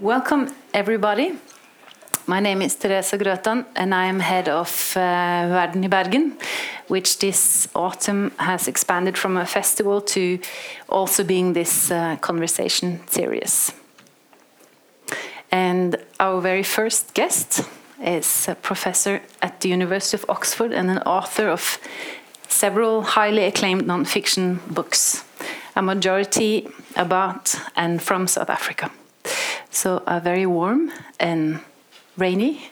Welcome, everybody. My name is Therese Grøtan, and I am head of uh, Verden i Bergen, which this autumn has expanded from a festival to also being this uh, conversation series. And our very first guest is a professor at the University of Oxford and an author of several highly acclaimed non-fiction books, a majority about and from South Africa. So a very warm and rainy,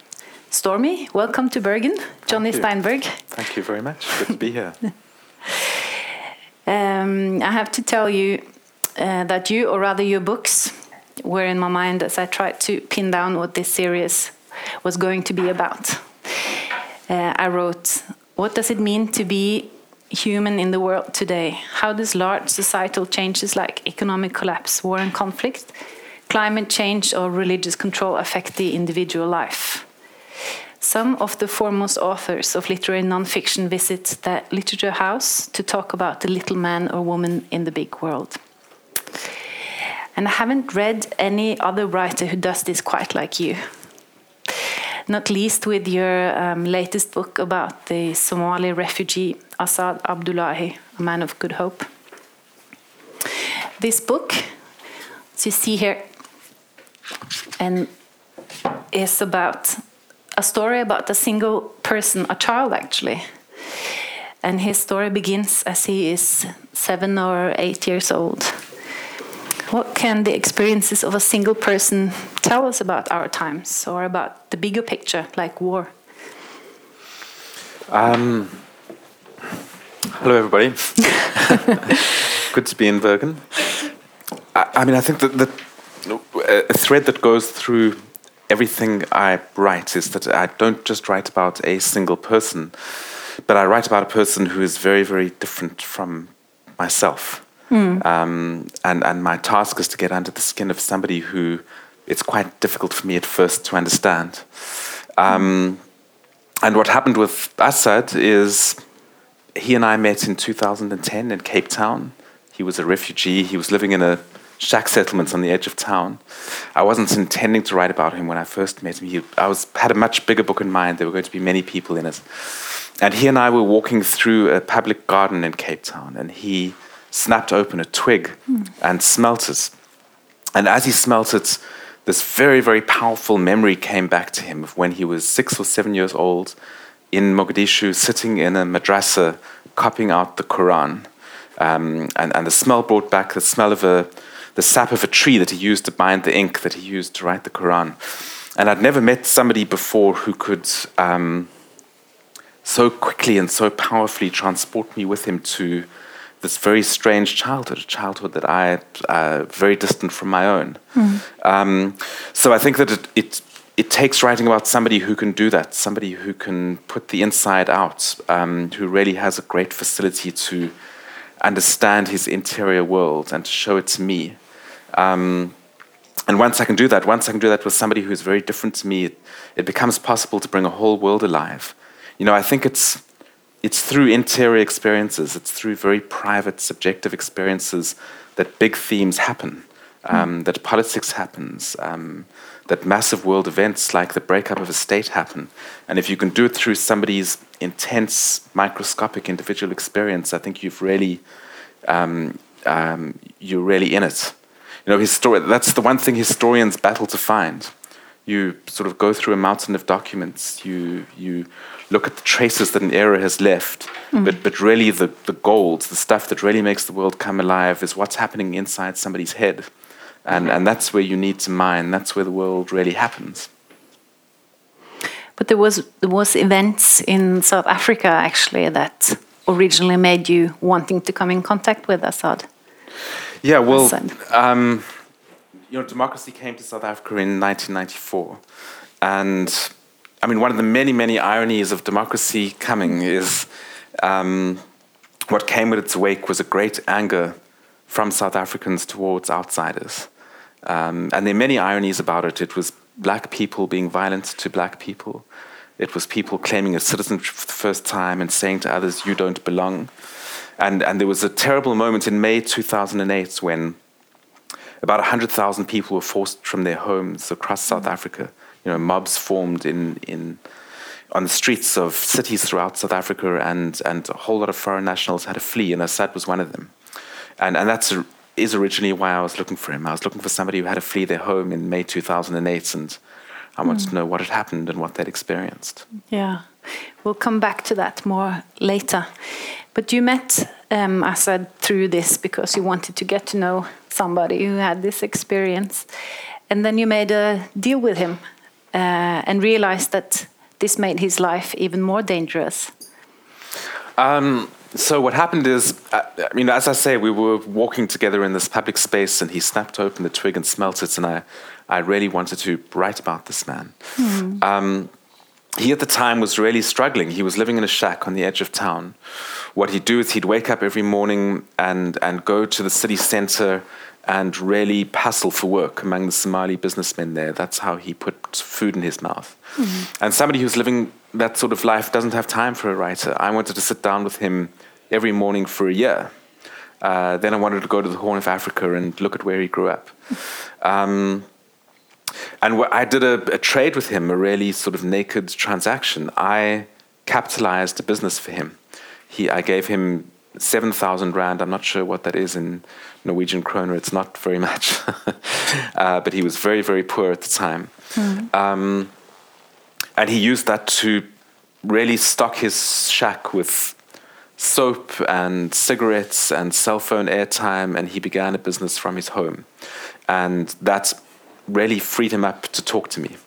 stormy welcome to Bergen, Jonny Steinberg. Thank you very much. Good to be here. um, I have to tell you uh, that you, or rather your books, were in my mind as I tried to pin down what this series was going to be about. Uh, I wrote, What does it mean to be human in the world today? How does large societal changes like economic collapse, war and conflict climate change or religious control affect the individual life. Some of the foremost authors of literary nonfiction visit the Literature House to talk about the little man or woman in the big world. And I haven't read any other writer who does this quite like you. Not least with your um, latest book about the Somali refugee Asad Abdullahi, a man of good hope. This book, as you see here, and is about a story about a single person, a child actually. And his story begins as he is seven or eight years old. What can the experiences of a single person tell us about our times or about the bigger picture, like war? Um, hello, everybody. Good to be in Bergen. I, I mean, I think that, that a thread that goes through everything I write is that I don't just write about a single person, but I write about a person who is very, very different from myself. Mm. Um, and, and my task is to get under the skin of somebody who it's quite difficult for me at first to understand. Um, and what happened with Asad is he and I met in 2010 in Cape Town. He was a refugee, he was living in a shack settlements on the edge of town. I wasn't intending to write about him when I first met him. He, I was had a much bigger book in mind. There were going to be many people in it. And he and I were walking through a public garden in Cape Town, and he snapped open a twig mm. and smelt it. And as he smelt it, this very, very powerful memory came back to him of when he was six or seven years old in Mogadishu, sitting in a madrasa, copying out the Quran. Um, and, and the smell brought back the smell of a the sap of a tree that he used to bind the ink that he used to write the Quran. And I'd never met somebody before who could um, so quickly and so powerfully transport me with him to this very strange childhood, a childhood that I uh, very distant from my own. Mm. Um, so I think that it, it, it takes writing about somebody who can do that, somebody who can put the inside out, um, who really has a great facility to understand his interior world and to show it to me. Um, and once I can do that, once I can do that with somebody who is very different to me, it, it, becomes possible to bring a whole world alive. You know, I think it's it's through interior experiences, it's through very private, subjective experiences that big themes happen, um, mm. that politics happens, um, that massive world events like the breakup of a state happen. And if you can do it through somebody's intense, microscopic, individual experience, I think you've really um, um you're really in it. You know, histori- that's the one thing historians battle to find. You sort of go through a mountain of documents, you, you look at the traces that an era has left, mm. but, but really the, the gold, the stuff that really makes the world come alive, is what's happening inside somebody's head. And, and that's where you need to mine, that's where the world really happens. But there was there was events in South Africa actually that originally made you wanting to come in contact with Asad. Yeah, well, um, you know, democracy came to South Africa in 1994, and I mean, one of the many, many ironies of democracy coming is um, what came with its wake was a great anger from South Africans towards outsiders. Um, and there are many ironies about it. It was black people being violent to black people. It was people claiming a citizenship for the first time and saying to others, you don't belong. And, and there was a terrible moment in May 2008 when about 100,000 people were forced from their homes across South Africa. You know, mobs formed in, in on the streets of cities throughout South Africa, and, and a whole lot of foreign nationals had to flee, and Asad was one of them. And, and that's is originally why I was looking for him. I was looking for somebody who had to flee their home in May 2008, and I wanted mm. to know what had happened and what they'd experienced. Yeah, we'll come back to that more later. But you met um, Asad through this because you wanted to get to know somebody who had this experience. And then you made a deal with him uh, and realized that this made his life even more dangerous. Um, so what happened is, uh, I mean, as I say, we were walking together in this public space, and he snapped open the twig and smelt it, and I, I really wanted to write about this man. Mm. Um, he at the time was really struggling. He was living in a shack on the edge of town. What he'd do is he'd wake up every morning and and go to the city center and really hustle for work among the Somali businessmen there. That's how he put food in his mouth. Mm-hmm. And somebody who's living that sort of life doesn't have time for a writer. I wanted to sit down with him every morning for a year. Uh, then I wanted to go to the Horn of Africa and look at where he grew up. Um, and I did a, a, trade with him, a really sort of naked transaction. I capitalized a business for him. He, I gave him 7,000 Rand. I'm not sure what that is in Norwegian kroner. It's not very much. uh, but he was very, very poor at the time. Mm. Um, and he used that to really stock his shack with soap and cigarettes and cell phone airtime, and he began a business from his home. And that really freed him up to talk to me.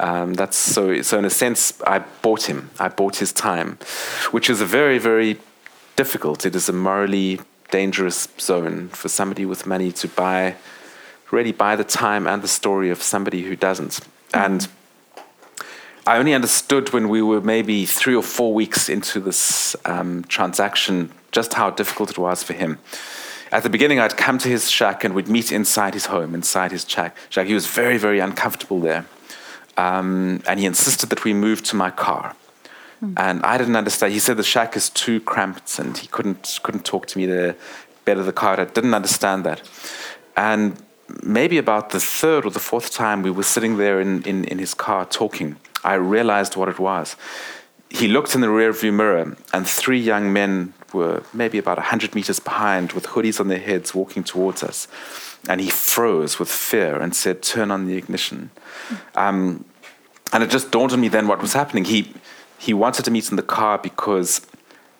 Um, that's so. So in a sense, I bought him. I bought his time, which is a very, very difficult. It is a morally dangerous zone for somebody with money to buy, really buy the time and the story of somebody who doesn't. Mm-hmm. And I only understood when we were maybe three or four weeks into this um, transaction just how difficult it was for him. At the beginning, I'd come to his shack and we'd meet inside his home, inside his shack. He was very, very uncomfortable there. Um, and he insisted that we move to my car. Mm. And I didn't understand. He said the shack is too cramped and he couldn't, couldn't talk to me there, better the car. I didn't understand that. And maybe about the third or the fourth time we were sitting there in, in, in his car talking, I realized what it was. He looked in the rearview mirror, and three young men were maybe about 100 meters behind with hoodies on their heads walking towards us. And he froze with fear and said, Turn on the ignition. Um, and it just dawned on me then what was happening. He, he wanted to meet in the car because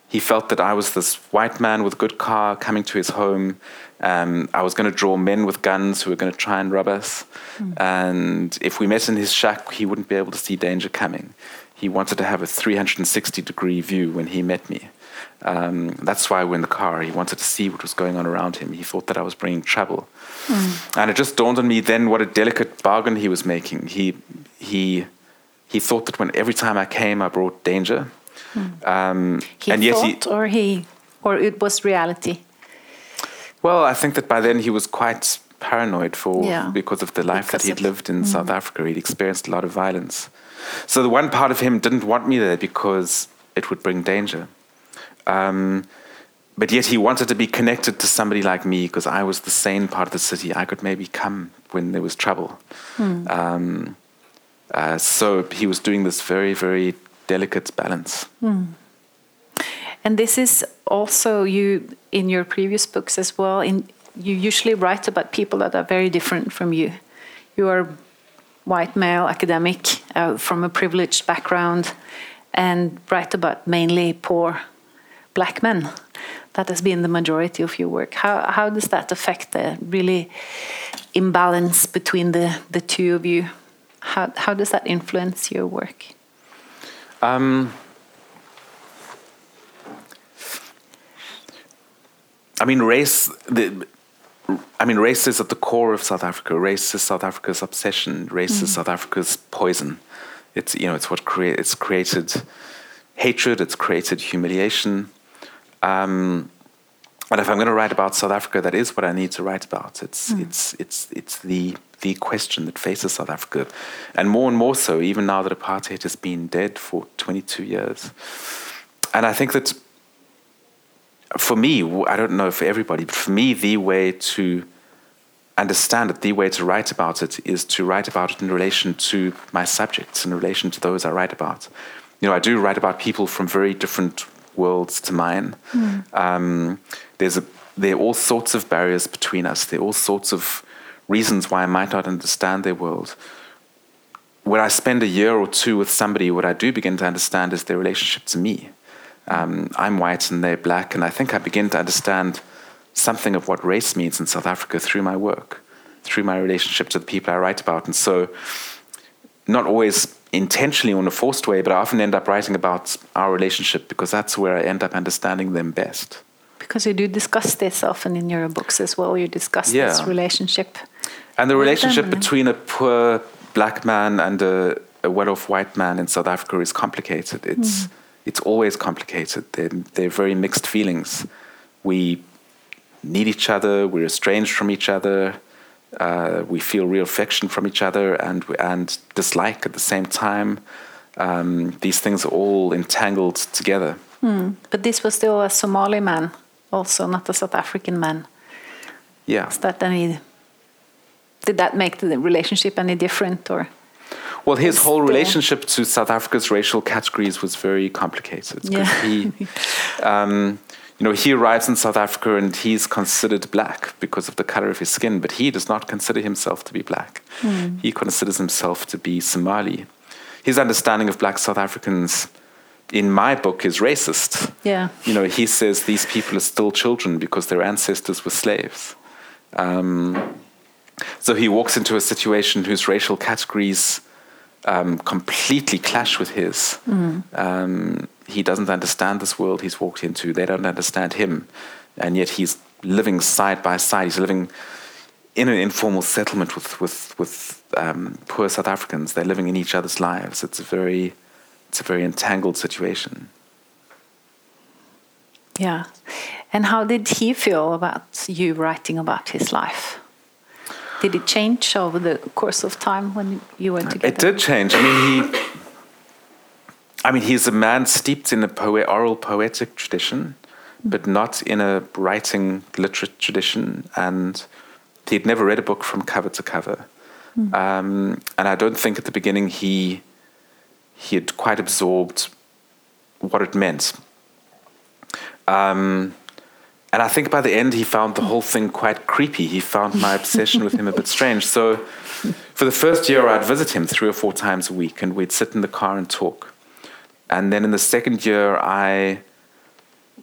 he felt that I was this white man with a good car coming to his home. Um, I was going to draw men with guns who were going to try and rob us. Mm. And if we met in his shack, he wouldn't be able to see danger coming. He wanted to have a 360 degree view when he met me. Um, that's why we're in the car. He wanted to see what was going on around him. He thought that I was bringing trouble. Mm. And it just dawned on me then what a delicate bargain he was making. He, he, he thought that when every time I came, I brought danger Mm. Um, he and thought, he, or he, or it was reality. Well, I think that by then he was quite paranoid for yeah. because of the life because that he'd lived in mm. South Africa. He'd experienced a lot of violence. So the one part of him didn't want me there because it would bring danger. Um, but yet he wanted to be connected to somebody like me because I was the sane part of the city. I could maybe come when there was trouble. Mm. Um, uh, so he was doing this very, very delicate balance. Mm. And this is also you in your previous books as well. In you usually write about people that are very different from you. You are white male academic uh, from a privileged background, and write about mainly poor black men. That has been the majority of your work. How how does that affect the really imbalance between the the two of you? How how does that influence your work? Um, I mean, race. The, I mean, race is at the core of South Africa. Race is South Africa's obsession. Race mm. is South Africa's poison. It's you know, it's what create. It's created hatred. It's created humiliation. Um, and if I'm going to write about South Africa, that is what I need to write about. It's mm. it's it's it's the the question that faces South Africa, and more and more so, even now that apartheid has been dead for 22 years. And I think that for me, I don't know for everybody, but for me, the way to understand it, the way to write about it is to write about it in relation to my subjects, in relation to those I write about. You know, I do write about people from very different worlds to mine. Mm. Um, there's a, there are all sorts of barriers between us. There are all sorts of reasons why I might not understand their world. When I spend a year or two with somebody, what I do begin to understand is their relationship to me. Um, I'm white and they're black, and I think I begin to understand something of what race means in South Africa through my work, through my relationship to the people I write about. And so, not always intentionally in a forced way, but I often end up writing about our relationship because that's where I end up understanding them best. Because you do discuss this often in your books as well. You discuss yeah. this relationship. And the relationship them, between a poor black man and a, a well-off white man in South Africa is complicated. It's mm. it's always complicated. They're, they're very mixed feelings. We need each other. We're estranged from each other. Uh, we feel real affection from each other and and dislike at the same time. Um, these things are all entangled together. Mm. But this was still a Somali man, also not a South African man. Yeah. Is that any? Did that make the relationship any different, or? Well, his whole relationship to South Africa's racial categories was very complicated. Yeah. He, um, you know, he arrives in South Africa and he's considered black because of the color of his skin, but he does not consider himself to be black. Mm. He considers himself to be Somali. His understanding of black South Africans in my book is racist. Yeah. You know, he says these people are still children because their ancestors were slaves. Um, so he walks into a situation whose racial categories um, completely clash with his. Mm. Um, he doesn't understand this world he's walked into. They don't understand him. And yet he's living side by side. He's living in an informal settlement with, with, with um, poor South Africans. They're living in each other's lives. It's a very, it's a very entangled situation. Yeah. And how did he feel about you writing about his life? Did it change over the course of time when you were together? It did change. I mean, he I mean, he's a man steeped in a poet, oral poetic tradition, but not in a writing literate tradition. And he'd never read a book from cover to cover. Mm. Um, and I don't think at the beginning he he had quite absorbed what it meant. Um, and I think by the end he found the whole thing quite creepy. He found my obsession with him a bit strange. So for the first year, I'd visit him three or four times a week, and we'd sit in the car and talk. And then in the second year, I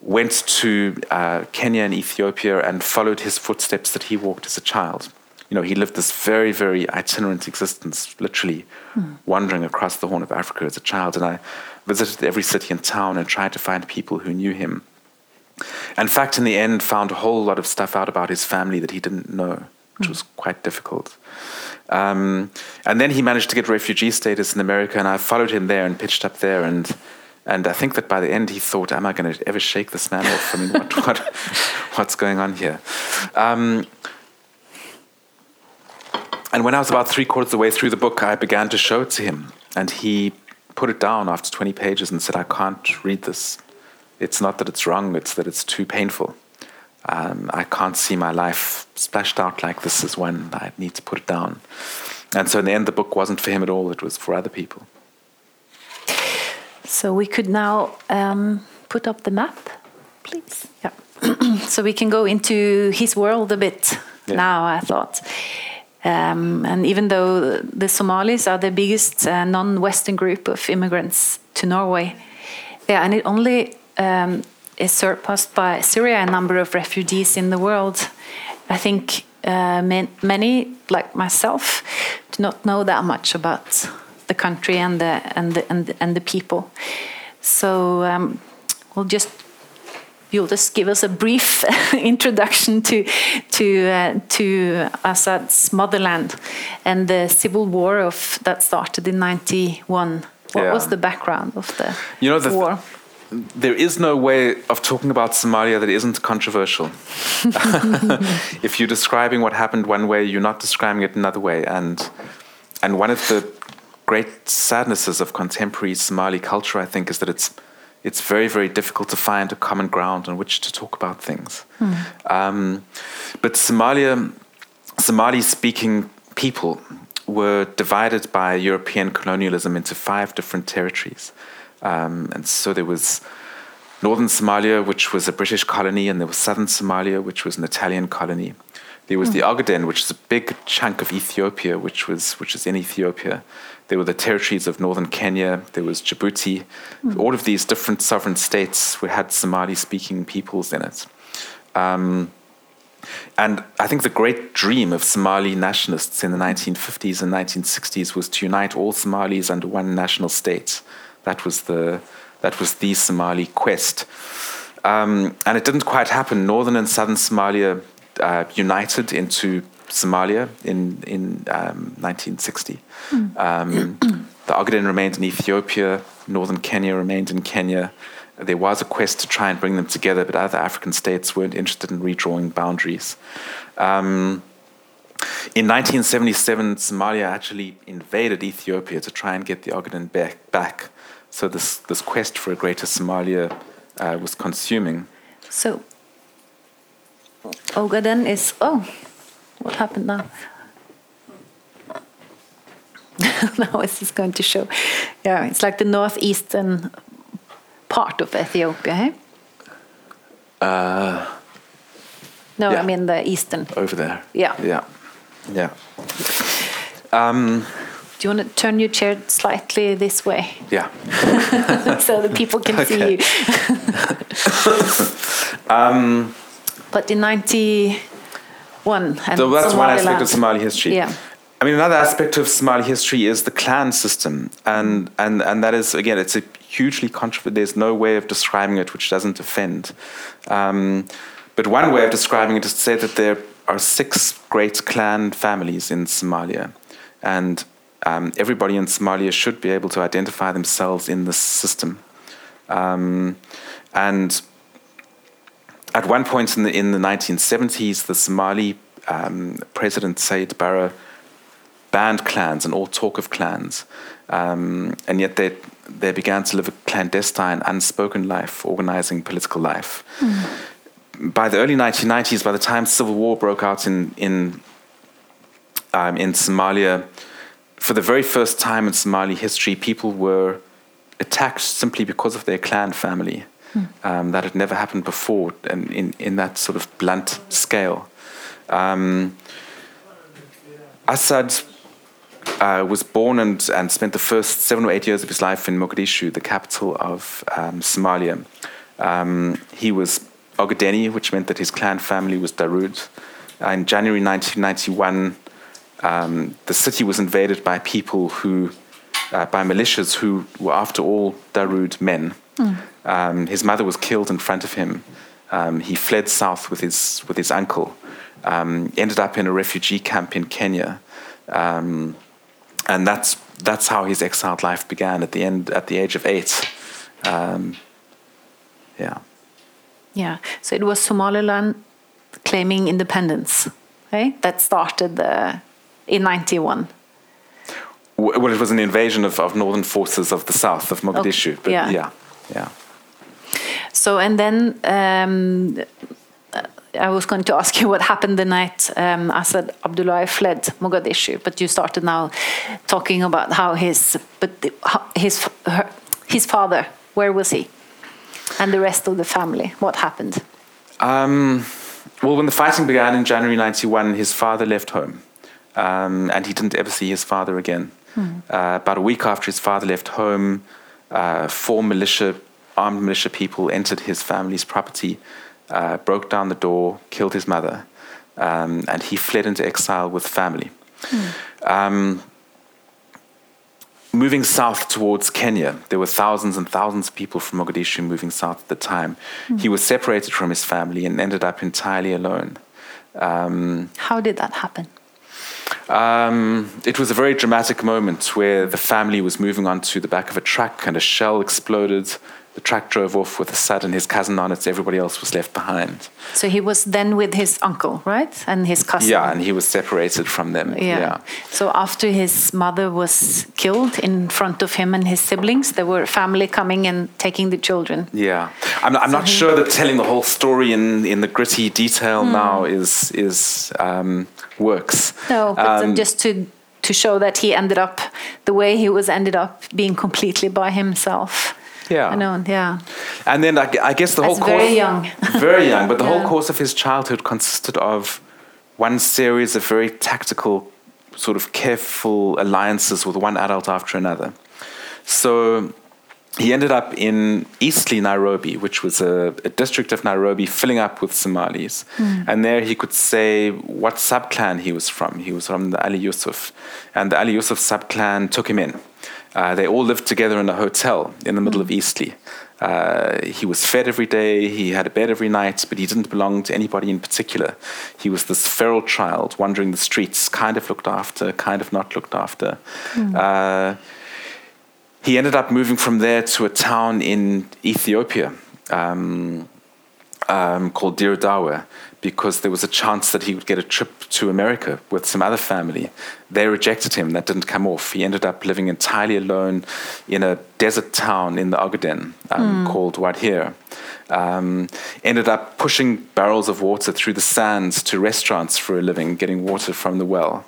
went to uh, Kenya and Ethiopia and followed his footsteps that he walked as a child. You know, he lived this very, very itinerant existence, literally mm. wandering across the Horn of Africa as a child. And I visited every city and town and tried to find people who knew him. In fact, in the end, found a whole lot of stuff out about his family that he didn't know, which mm. was quite difficult. Um, and then he managed to get refugee status in America, and I followed him there and pitched up there. And and I think that by the end he thought, "Am I going to ever shake this man off? I mean, what, what what's going on here?" Um, and when I was about three quarters of the way through the book, I began to show it to him, and he put it down after 20 pages and said, "I can't read this. It's not that it's wrong; it's that it's too painful." Um, I can't see my life splashed out like this is one. I need to put it down. And so in the end, the book wasn't for him at all, it was for other people. So we could now um, put up the map, please. Yeah. so we can go into his world a bit yeah. now, I thought. Um, and even though the Somalis are the biggest uh, non Western group of immigrants to Norway, yeah, and it only um, is surpassed by Syria, a number of refugees in the world. I think uh, many, like myself, do not know that much about the country and the and the and the, and the people. So um, we'll just you'll just give us a brief introduction to to uh, to Asad's motherland and the civil war of that started in ¡91. What yeah. was the background of the you know, the war? There is no way of talking about Somalia that isn't controversial. if you're describing what happened one way, you're not describing it another way. And and one of the great sadnesses of contemporary Somali culture, I think, is that it's it's very very difficult to find a common ground on which to talk about things. Hmm. Um, but Somalia Somali speaking people were divided by European colonialism into five different territories. Um, and so there was northern Somalia, which was a British colony, and there was southern Somalia, which was an Italian colony. There was mm. the Ogaden, which is a big chunk of Ethiopia, which was which is in Ethiopia. There were the territories of northern Kenya. There was Djibouti. Mm. All of these different sovereign states had Somali-speaking peoples in it. Um, and I think the great dream of Somali nationalists in the 1950s and 1960s was to unite all Somalis under one national state. That was the, that was the Somali quest. Um, and it didn't quite happen. Northern and southern Somalia uh, united into Somalia in, in um, 1960. Mm. Um, the Ogaden remained in Ethiopia, northern Kenya remained in Kenya there was a quest to try and bring them together, but other African states weren't interested in redrawing boundaries. Um, in 1977, Somalia actually invaded Ethiopia to try and get the Ogaden back. back. So this, this quest for a greater Somalia uh, was consuming. So Ogaden is oh, what happened now? now it's just going to show. Yeah, it's like the northeastern part of Ethiopia, hey? Uh, no, yeah. I mean the eastern. Over there. Yeah. Yeah. Yeah. Um, Do you want to turn your chair slightly this way? Yeah. so the people can see you. um, but in 91, and so that's one aspect of Somali history. Yeah. I mean, another aspect of Somali history is the clan system, and and and that is again, it's a hugely controversial. There's no way of describing it which doesn't offend. Um, but one way of describing it is to say that there are six great clan families in Somalia, and um, everybody in Somalia should be able to identify themselves in this system. Um, and at one point in the in the 1970s, the Somali um, president Siad Barre banned clans and all talk of clans, um, and yet they they began to live a clandestine, unspoken life, organizing political life. Mm. By the early 1990s, by the time civil war broke out in in um, in Somalia, for the very first time in Somali history, people were attacked simply because of their clan family. Mm. Um, that had never happened before, and in, in that sort of blunt scale. Um, Asad uh, was born and, and spent the first seven or eight years of his life in Mogadishu, the capital of um, Somalia. Um, he was Ogadeni, which meant that his clan family was Darud. Uh, in January 1991, um, the city was invaded by people who, uh, by militias who were, after all, Darud men. Mm. his mother was killed in front of him. Um, he fled south with his with his uncle. Um, ended up in a refugee camp in Kenya. Um, and that's that's how his exiled life began at the end at the age of eight. Um, yeah. Yeah. So it was Somaliland claiming independence, right? That started uh, in '91. Well, it was an invasion of, of northern forces of the south of Mogadishu. Okay. But yeah. yeah, yeah. So and then um, I was going to ask you what happened the night um, Asad Abdullahi fled Mogadishu, but you started now talking about how his, but his, her, his father, where was he, and the rest of the family, what happened? Um, well, when the fighting began in January '91, his father left home, um, and he didn't ever see his father again. Hmm. Uh, about a week after his father left home, uh, four militia, armed militia people entered his family's property uh, broke down the door, killed his mother, um, and he fled into exile with family. Mm. Um, moving south towards Kenya, there were thousands and thousands of people from Mogadishu moving south at the time. Mm. He was separated from his family and ended up entirely alone. Um, How did that happen? Um, it was a very dramatic moment where the family was moving onto the back of a truck and a shell exploded The truck drove off with the son and his cousin on it. Everybody else was left behind. So he was then with his uncle, right, and his cousin. Yeah, and he was separated from them. Yeah. yeah. So after his mother was killed in front of him and his siblings, there were family coming and taking the children. Yeah, I'm, not- I'm not sure that telling the whole story in, in the gritty detail Hmm. now is is um, works. No, but Um, just to to show that he ended up the way he was ended up being completely by himself. Yeah. I know. Yeah. And then I, I guess the whole course very young. very young, but the whole course of his childhood consisted of one series of very tactical, sort of careful alliances with one adult after another. So he ended up in Eastleigh, Nairobi, which was a, a district of Nairobi filling up with Somalis. Hmm. And there he could say what subclan he was from. He was from the Ali Yusuf. And the Ali Yusuf subclan took him in. Uh, they all lived together in a hotel in the middle of Eastleigh. Uh, he was fed every day, he had a bed every night, but he didn't belong to anybody in particular. He was this feral child wandering the streets, kind of looked after, kind of not looked after. Uh, he ended up moving from there to a town in Ethiopia um, um, called Dire Dawa because there was a chance that he would get a trip to America with some other family. They rejected him, that didn't come off. He ended up living entirely alone in a desert town in the Ogaden um, called Wardheer. Um, ended up pushing barrels of water through the sands to restaurants for a living, getting water from the well.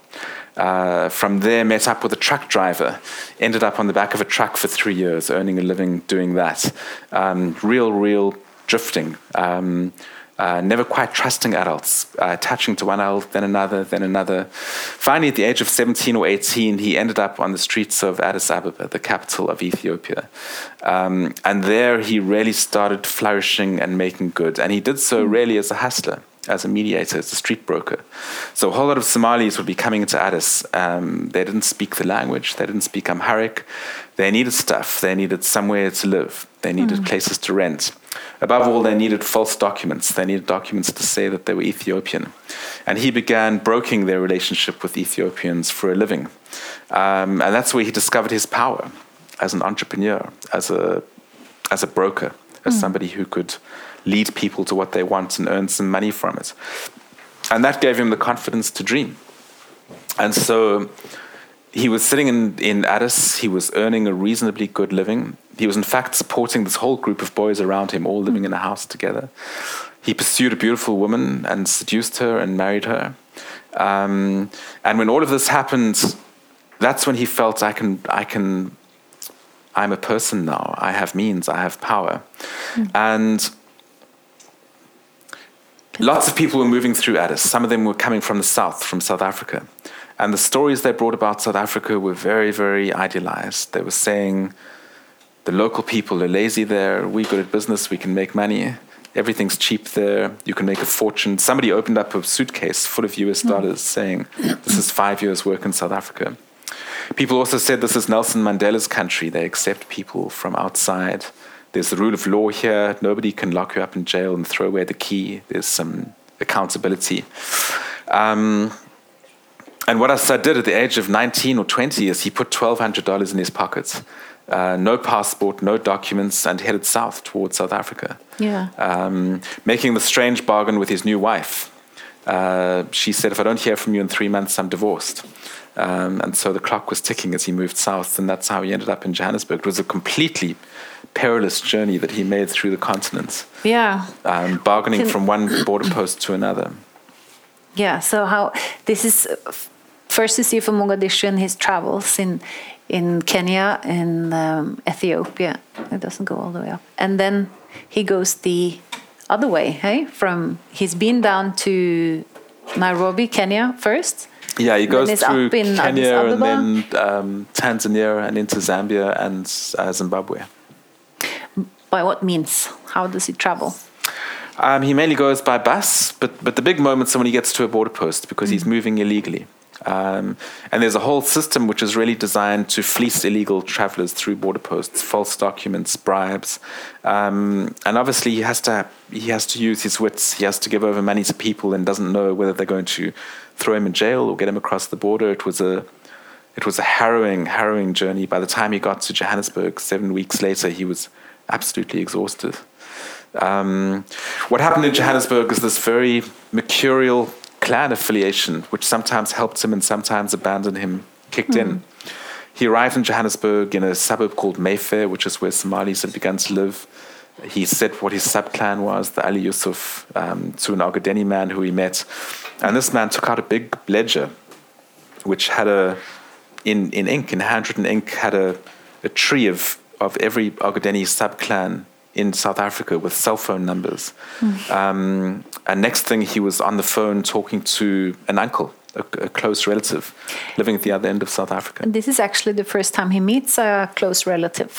Uh, from there, met up with a truck driver. Ended up on the back of a truck for three years, earning a living doing that. Um, real, real drifting. Um, uh, never quite trusting adults, uh, attaching to one adult, then another, then another. Finally, at the age of 17 or 18, he ended up on the streets of Addis Ababa, the capital of Ethiopia. Um, and there he really started flourishing and making good. And he did so really as a hustler as a mediator, as a street broker. So a whole lot of Somalis would be coming into Addis. Um, they didn't speak the language. They didn't speak Amharic. They needed stuff. They needed somewhere to live. They needed places to rent. Above all, they needed false documents. They needed documents to say that they were Ethiopian. And he began broking their relationship with Ethiopians for a living. Um, and that's where he discovered his power as an entrepreneur, as a, as a broker, as somebody who could lead people to what they want and earn some money from it. And that gave him the confidence to dream. And so he was sitting in, in Addis, he was earning a reasonably good living. He was, in fact, supporting this whole group of boys around him, all living in a house together. He pursued a beautiful woman and seduced her and married her. Um, and when all of this happened, that's when he felt I can, I can, I'm a person now. I have means, I have power. And lots of people were moving through Addis. Some of them were coming from the south, from South Africa. And the stories they brought about South Africa were very, very idealized. They were saying, the local people are lazy there, we're good at business, we can make money, everything's cheap there, you can make a fortune. Somebody opened up a suitcase full of US dollars saying, this is five years' work in South Africa. People also said this is Nelson Mandela's country, they accept people from outside. There's the rule of law here, nobody can lock you up in jail and throw away the key, there's some accountability. Um, and what Asad did at the age of 19 or 20 is he put $1,200 in his pocket, uh, no passport, no documents, and headed south towards South Africa, Yeah. um, making the strange bargain with his new wife. Uh, she said, If I don't hear from you in three months, I'm divorced. Um, and so the clock was ticking as he moved south, and that's how he ended up in Johannesburg. It was a completely perilous journey that he made through the continent, Yeah. um, bargaining Can- from one border post to another. Yeah. So how this is first to see for Mogadishu and his travels in in Kenya and um, Ethiopia. It doesn't go all the way up, and then he goes the other way. Hey, from he's been down to Nairobi, Kenya first. Yeah, he goes through up in Kenya and then um, Tanzania and into Zambia and uh, Zimbabwe. By what means? How does he travel? Um, he mainly goes by bus, but, but the big moments are when he gets to a border post because he's moving illegally. Um, and there's a whole system which is really designed to fleece illegal travelers through border posts, false documents, bribes, um, and obviously he has to he has to use his wits. He has to give over money to people and doesn't know whether they're going to throw him in jail or get him across the border. It was a it was a harrowing, harrowing journey. By the time he got to Johannesburg, seven weeks later, he was absolutely exhausted. Um, what happened in Johannesburg is this very mercurial clan affiliation, which sometimes helped him and sometimes abandoned him, kicked mm. in. Hmm. He arrived in Johannesburg in a suburb called Mayfair, which is where Somalis had begun to live. He said what his sub clan was, the Ali Yusuf, um, to an Ogadeni man who he met. And this man took out a big ledger, which had a, in, in ink, in handwritten ink, had a, a tree of, of every Ogadeni sub clan in South Africa with cell phone numbers. Mm. Um, and next thing, he was on the phone talking to an uncle, a, a, close relative, living at the other end of South Africa. And this is actually the first time he meets a close relative.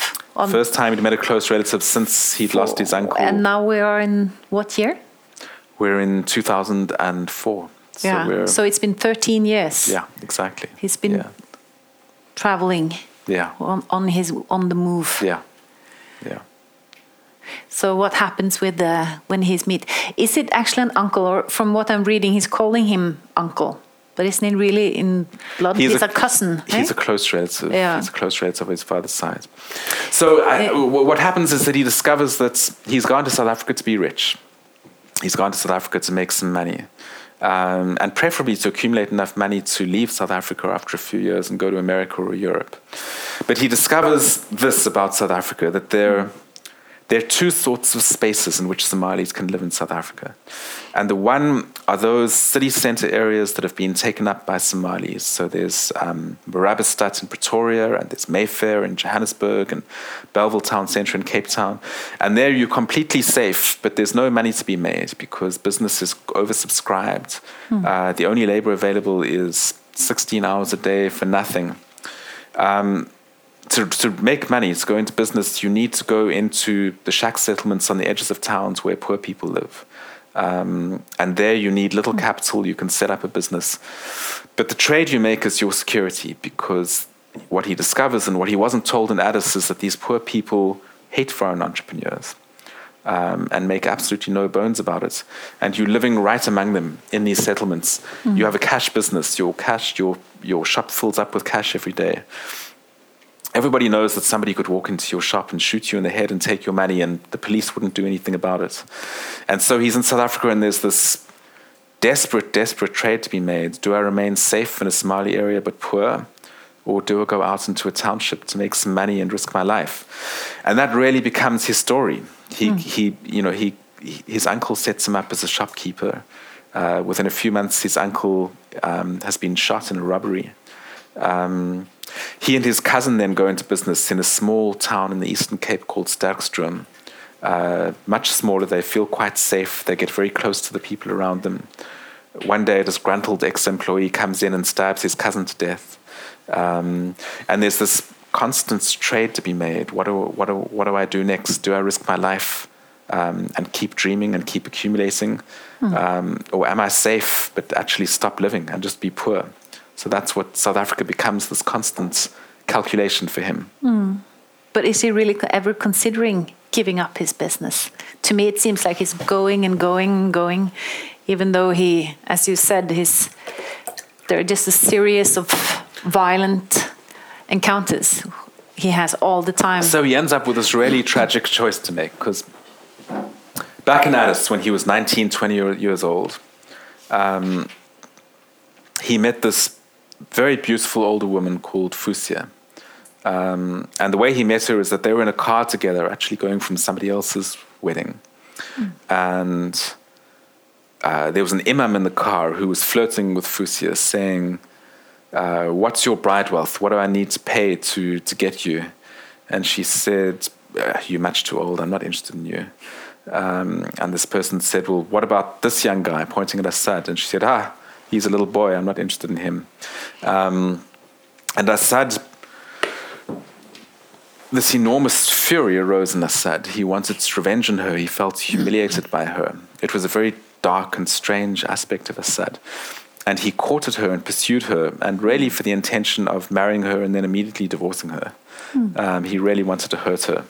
first time he met a close relative since he'd lost his uncle. And now we are in what year? We're in 2004. So yeah. So it's been 13 years. Yeah, exactly. He's been yeah. traveling. Yeah. On, on his on the move. Yeah. Yeah. So what happens with the when he's meet? Is it actually an uncle, or from what I'm reading, he's calling him uncle? But isn't he really in blood? He's, he's a, a, cousin. He's eh? a close relative. Yeah. He's a close relative of his father's side. So I, what happens is that he discovers that he's gone to South Africa to be rich. He's gone to South Africa to make some money. Um, and preferably to accumulate enough money to leave South Africa after a few years and go to America or Europe. But he discovers this about South Africa that there there are two sorts of spaces in which Somalis can live in South Africa. And the one are those city center areas that have been taken up by Somalis. So there's um, Marabastad in Pretoria, and there's Mayfair in Johannesburg, and Bellville Town Centre in Cape Town. And there you're completely safe, but there's no money to be made because business is oversubscribed. Hmm. Uh, the only labor available is 16 hours a day for nothing. Um, to, to make money, to go into business, you need to go into the shack settlements on the edges of towns where poor people live. Um, and there you need little hmm. capital, you can set up a business. But the trade you make is your security because what he discovers and what he wasn't told in Addis is that these poor people hate foreign entrepreneurs. Um, and make absolutely no bones about it. And you're living right among them in these settlements. Mm. You have a cash business. Your cash, your your shop fills up with cash every day everybody knows that somebody could walk into your shop and shoot you in the head and take your money, and the police wouldn't do anything about it. And so he's in South Africa, and there's this desperate, desperate trade to be made. Do I remain safe in a Somali area but poor? Or do I go out into a township to make some money and risk my life? And that really becomes his story. He, mm. he you know, he, his uncle sets him up as a shopkeeper. Uh, within a few months, his uncle um, has been shot in a robbery. Um, he and his cousin then go into business in a small town in the Eastern Cape called Sterkstroom. Uh, much smaller, they feel quite safe, they get very close to the people around them. One day, a disgruntled ex employee comes in and stabs his cousin to death. Um, and there's this constant trade to be made. What do, what, do, what do I do next? Do I risk my life um, and keep dreaming and keep accumulating? Mm. Um, or am I safe but actually stop living and just be poor? So that's what South Africa becomes this constant calculation for him. Mm. But is he really ever considering giving up his business? To me, it seems like he's going and going and going, even though he, as you said, he's there are just a series of violent encounters he has all the time. So he ends up with this really tragic choice to make because back in Addis, when he was 19, 20 years old, um, he met this very beautiful older woman called Fusia. Um, and the way he met her is that they were in a car together, actually going from somebody else's wedding. Mm. And uh, there was an imam in the car who was flirting with Fusia, saying, uh, What's your bride wealth? What do I need to pay to, to get you? And she said, uh, You're much too old. I'm not interested in you. Um, and this person said, Well, what about this young guy, pointing at Asad? And she said, Ah, he's a little boy. I'm not interested in him. Um, and Asad, this enormous fury arose in Asad. He wanted revenge on her. He felt humiliated by her. It was a very dark and strange aspect of Asad. And he courted her and pursued her, and really for the intention of marrying her and then immediately divorcing her. Mm. Um, he really wanted to hurt her.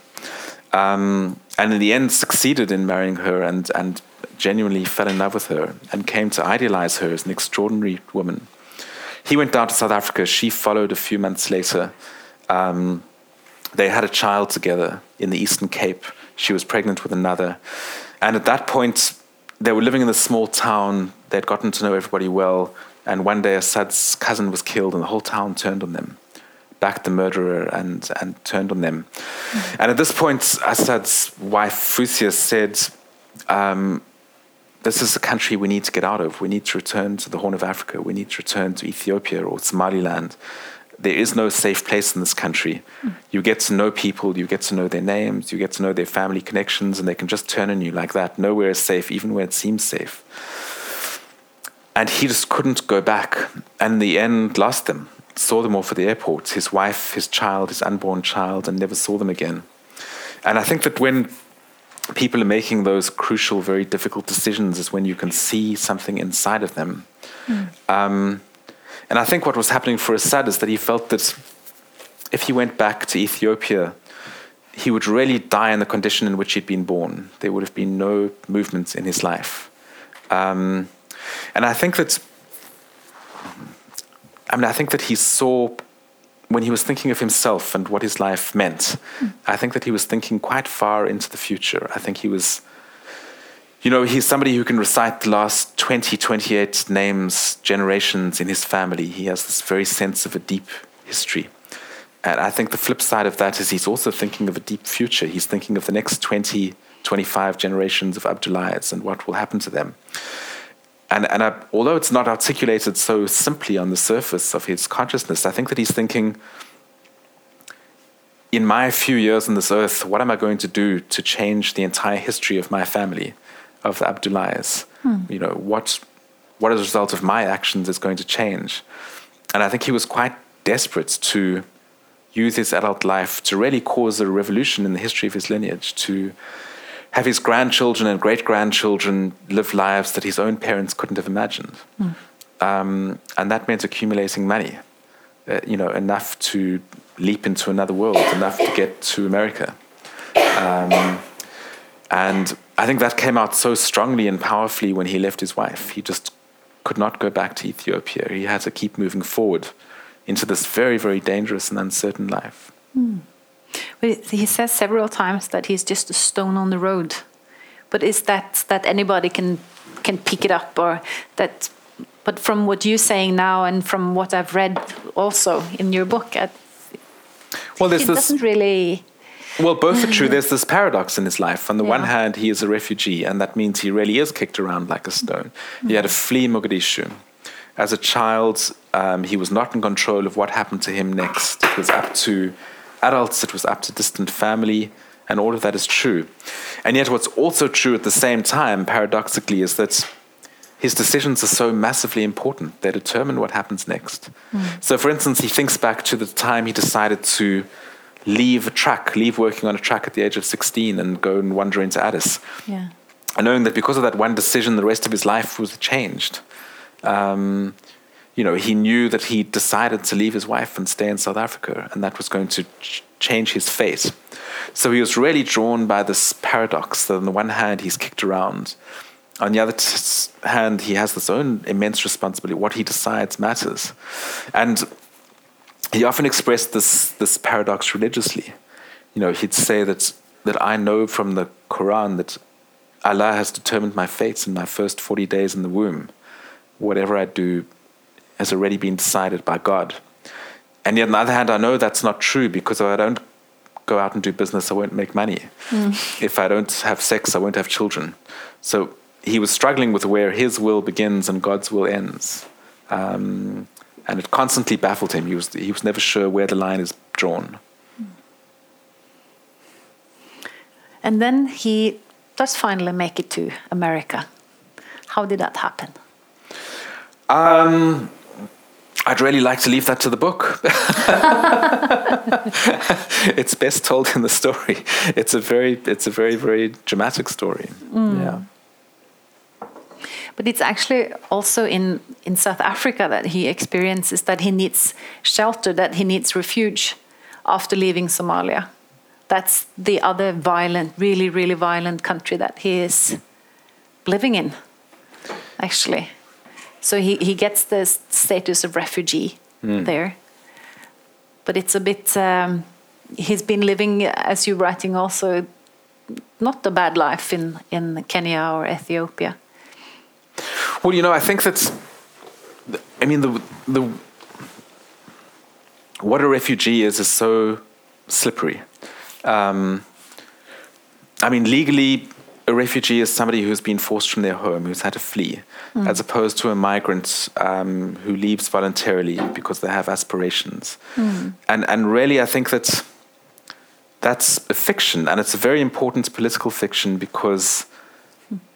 Um, and in the end, succeeded in marrying her and, and genuinely fell in love with her and came to idealize her as an extraordinary woman. He went down to South Africa. She followed a few months later. Um, they had a child together in the Eastern Cape. She was pregnant with another. And at that point, they were living in this small town. They'd gotten to know everybody well. And one day, Asad's cousin was killed, and the whole town turned on them, backed the murderer, and, and turned on them. Mm-hmm. And at this point, Asad's wife, Fusia, said, um, This is a country we need to get out of. We need to return to the Horn of Africa. We need to return to Ethiopia or Somaliland there is no safe place in this country. Mm. You get to know people, you get to know their names, you get to know their family connections, and they can just turn on you like that. Nowhere is safe, even where it seems safe. And he just couldn't go back. And in the end, lost them, saw them off at the airport his wife, his child, his unborn child, and never saw them again. And I think that when people are making those crucial, very difficult decisions, is when you can see something inside of them. Mm. Um, and I think what was happening for Asad is that he felt that if he went back to Ethiopia, he would really die in the condition in which he'd been born. There would have been no movements in his life. Um, and I think that, I mean, I think that he saw, when he was thinking of himself and what his life meant, mm. I think that he was thinking quite far into the future. I think he was you know, he's somebody who can recite the last 20, 28 names, generations in his family. He has this very sense of a deep history. And I think the flip side of that is he's also thinking of a deep future. He's thinking of the next 20, 25 generations of Abdullahids and what will happen to them. And, and I, although it's not articulated so simply on the surface of his consciousness, I think that he's thinking, in my few years on this earth, what am I going to do to change the entire history of my family? of the Abdullahis. Hmm. You know, what, what as a result of my actions is going to change. And I think he was quite desperate to use his adult life to really cause a revolution in the history of his lineage, to have his grandchildren and great grandchildren live lives that his own parents couldn't have imagined. Hmm. Um, and that meant accumulating money, uh, you know, enough to leap into another world, enough to get to America. Um, and I think that came out so strongly and powerfully when he left his wife. He just could not go back to Ethiopia. He had to keep moving forward into this very, very dangerous and uncertain life. Mm. But he says several times that he's just a stone on the road. But is that that anybody can can pick it up, or that? But from what you're saying now, and from what I've read also in your book, I, well, it doesn't really well, both are true. There's this paradox in his life. On the yeah. one hand, he is a refugee, and that means he really is kicked around like a stone. He had to flee Mogadishu. As a child, um, he was not in control of what happened to him next. It was up to adults, it was up to distant family, and all of that is true. And yet, what's also true at the same time, paradoxically, is that his decisions are so massively important. They determine what happens next. Mm. So, for instance, he thinks back to the time he decided to leave a track, leave working on a track at the age of 16 and go and wander into Addis. Yeah. And knowing that because of that one decision, the rest of his life was changed. Um, you know, he knew that he decided to leave his wife and stay in South Africa, and that was going to ch- change his fate. So he was really drawn by this paradox that on the one hand, he's kicked around. On the other t- hand, he has his own immense responsibility. What he decides matters. And he often expressed this this paradox religiously. You know, he'd say that that I know from the Quran that Allah has determined my fate in my first forty days in the womb. Whatever I do has already been decided by God. And yet, on the other hand, I know that's not true because if I don't go out and do business, I won't make money. Mm. If I don't have sex, I won't have children. So he was struggling with where his will begins and God's will ends. Um, and it constantly baffled him. He was he was never sure where the line is drawn. And then he does finally make it to America. How did that happen? Um, I'd really like to leave that to the book. it's best told in the story. It's a very, it's a very, very dramatic story. Mm. Yeah. But it's actually also in, in South Africa that he experiences that he needs shelter, that he needs refuge after leaving Somalia. That's the other violent, really, really violent country that he is living in, actually. So he, he gets the status of refugee mm. there. But it's a bit, um, he's been living, as you're writing, also not a bad life in in Kenya or Ethiopia. Well, you know, I think that's. I mean, the the what a refugee is is so slippery. Um, I mean, legally, a refugee is somebody who's been forced from their home, who's had to flee, mm. as opposed to a migrant um, who leaves voluntarily because they have aspirations. Mm. And and really, I think that's that's a fiction, and it's a very important political fiction because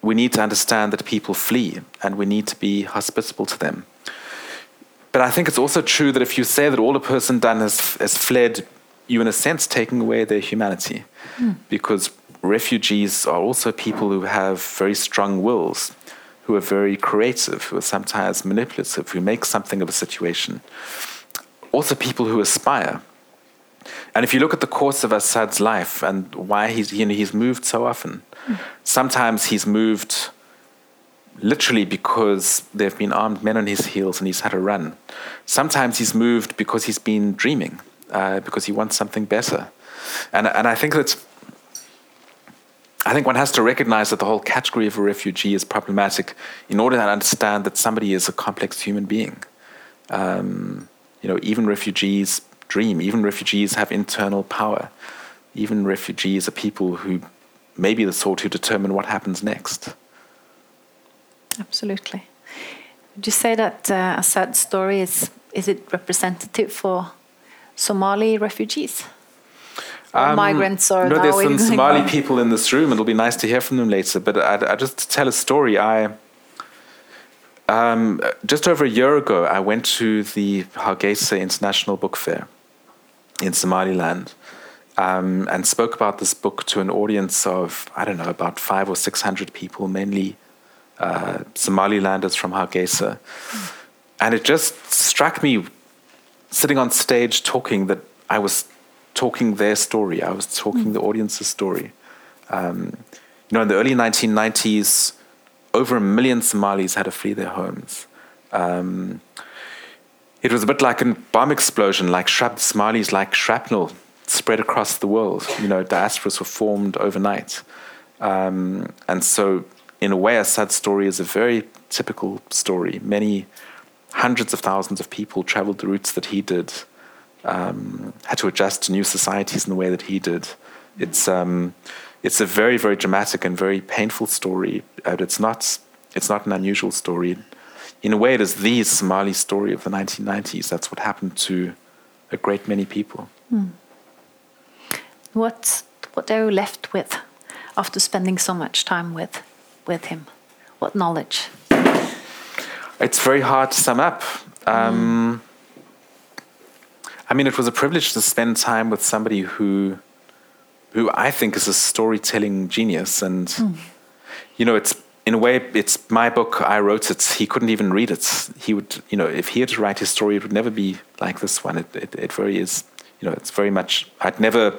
we need to understand that people flee, and we need to be hospitable to them. But I think it's also true that if you say that all a person done has, has fled, you in a sense taking away their humanity, mm. because refugees are also people who have very strong wills, who are very creative, who are sometimes manipulative, who make something of a situation. Also, people who aspire. And if you look at the course of Asad's life and why he's, you know, he's moved so often, sometimes he's moved literally because there have been armed men on his heels and he's had to run. Sometimes he's moved because he's been dreaming, uh, because he wants something better. And, and I think that I think one has to recognize that the whole category of a refugee is problematic in order to understand that somebody is a complex human being. Um, you know, even refugees dream, even refugees have internal power. Even refugees are people who may be the sort who determine what happens next. Absolutely. Would you say that uh, Asad's story is is it representative for Somali refugees? Um, migrants or no, there's some Somali people in this room. It'll be nice to hear from them later. But I, I just tell a story. I um, just over a year ago, I went to the Hargeisa International Book Fair in Somaliland um, and spoke about this book to an audience of I don't know about five or six hundred people, mainly uh, Somalilanders from Hargeisa, mm. and it just struck me sitting on stage talking that I was talking their story. I was talking mm. the audience's story. Um, you know, in the early 1990s, over a million Somalis had to flee their homes. Um, it was a bit like a bomb explosion, like shrap- Somalis, like shrapnel spread across the world. You know, diasporas were formed overnight. Um, and so, in a way, Asad's story is a very typical story. Many hundreds of thousands of people traveled the routes that he did um, had to adjust to new societies in the way that he did. It's um, it's a very very dramatic and very painful story, but it's not it's not an unusual story. In a way, it is the Somali story of the 1990s. That's what happened to a great many people. Mm. What what are you left with after spending so much time with with him? What knowledge? It's very hard to sum up. Um, mm I mean, it was a privilege to spend time with somebody who, who I think is a storytelling genius, and mm. you know, it's in a way, it's my book. I wrote it. He couldn't even read it. He would, you know, if he had to write his story, it would never be like this one. It, it, it very is, you know, it's very much. I'd never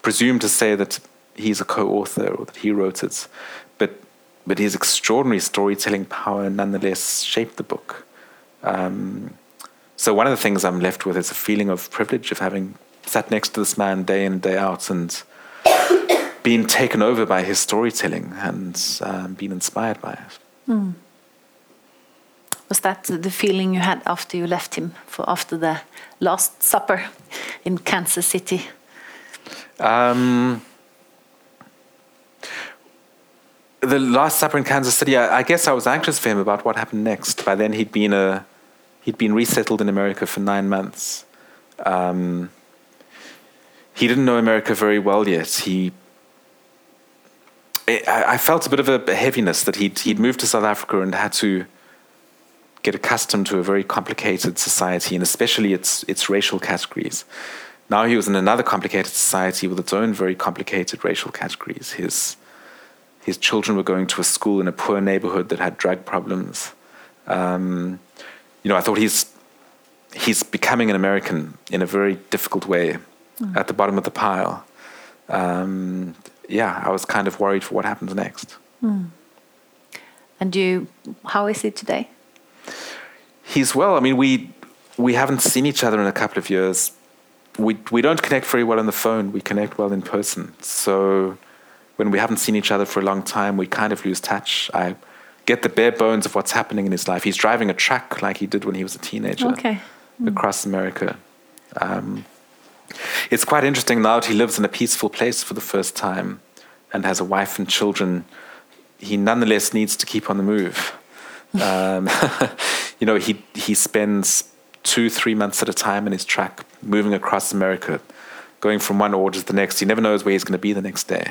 presume to say that he's a co-author or that he wrote it, but but his extraordinary storytelling power nonetheless shaped the book. Um, so one of the things I'm left with is a feeling of privilege of having sat next to this man day in and day out and been taken over by his storytelling and um, been inspired by it. Mm. Was that the feeling you had after you left him for after the Last Supper in Kansas City? Um, the Last Supper in Kansas City, I, I, guess I was anxious for him about what happened next. By then, he'd been a He'd been resettled in America for nine months. Um, he didn't know America very well yet. He, I, felt a bit of a heaviness that he'd he'd moved to South Africa and had to get accustomed to a very complicated society, and especially its its racial categories. Now he was in another complicated society with its own very complicated racial categories. His his children were going to a school in a poor neighborhood that had drug problems. Um, you know, I thought he's he's becoming an American in a very difficult way, mm. at the bottom of the pile. Um, yeah, I was kind of worried for what happens next. Mm. And you, how is he today? He's well. I mean, we we haven't seen each other in a couple of years. we we don't connect very well on the phone. We connect well in person. So when we haven't seen each other for a long time, we kind of lose touch. I get the bare bones of what's happening in his life. He's driving a truck like he did when he was a teenager Okay. across America. Um, it's quite interesting now that he lives in a peaceful place for the first time and has a wife and children. He nonetheless needs to keep on the move. Um, you know, he he spends two, three months at a time in his truck, moving across America, going from one order to the next. He never knows where he's going to be the next day.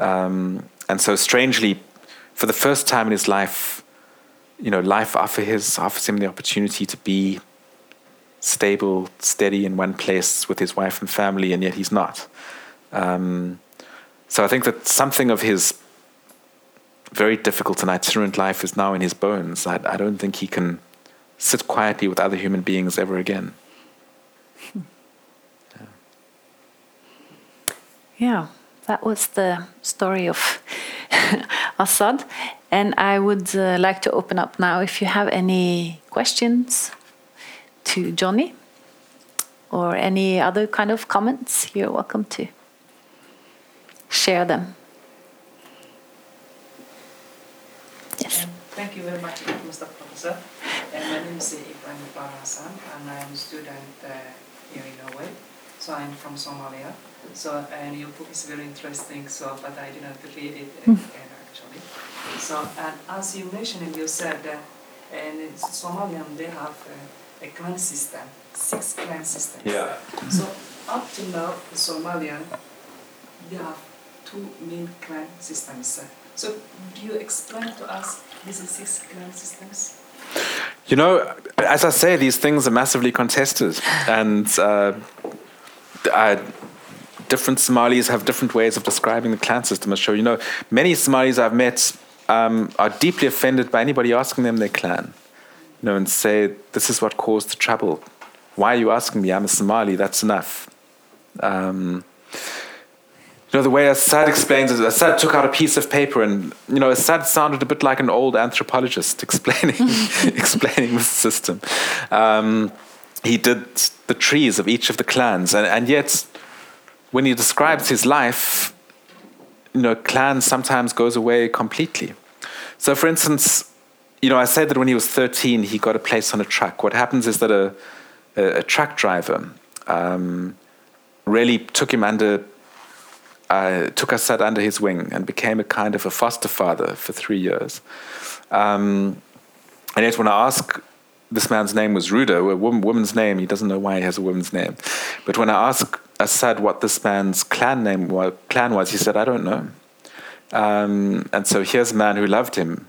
Um, and so, strangely, for the first time in his life, you know, life offer his, offers him the opportunity to be stable, steady in one place with his wife and family, and yet he's not. Um, so I think that something of his very difficult and itinerant life is now in his bones. I, I don't think he can sit quietly with other human beings ever again. Yeah, that was the story of Asad. And I would uh, like to open up now if you have any questions to Jonny or any other kind of comments, you're welcome to share them. Yes. Um, Thank you very much, Mr. Professor. And my name is Ibrahim Iqbal Hassan, and I am a student uh, here in Norway. So I'm from Somalia. So and your book is very interesting. So, but I didn't read it uh, actually. So and as you mentioned, you said that and in Somalian they have uh, a clan system, six clan systems. Yeah. So up to now, the Somalian, they have two main clan systems. So do you explain to us these six clan systems? You know, as I say, these things are massively contested, and uh, I, different Somalis have different ways of describing the clan system. I show you know, many Somalis I've met um, are deeply offended by anybody asking them their clan, you know, and say this is what caused the trouble. Why are you asking me? I'm a Somali. That's enough. Um, you know, the way Asad explains it, Asad took out a piece of paper and, you know, Asad sounded a bit like an old anthropologist explaining, explaining the system. Um, he did the trees of each of the clans, and, and yet, when he describes his life, you know, clan sometimes goes away completely. So, for instance, you know, I said that when he was 13, he got a place on a truck. What happens is that a, a, a truck driver um, really took him under uh, took Asad under his wing and became a kind of a foster father for three years. Um, and yet, when I ask, this man's name was Ruda, a woman, woman's name. He doesn't know why he has a woman's name. But when I asked Asad what this man's clan name was, clan was, he said, "I don't know." Um, and so here's a man who loved him.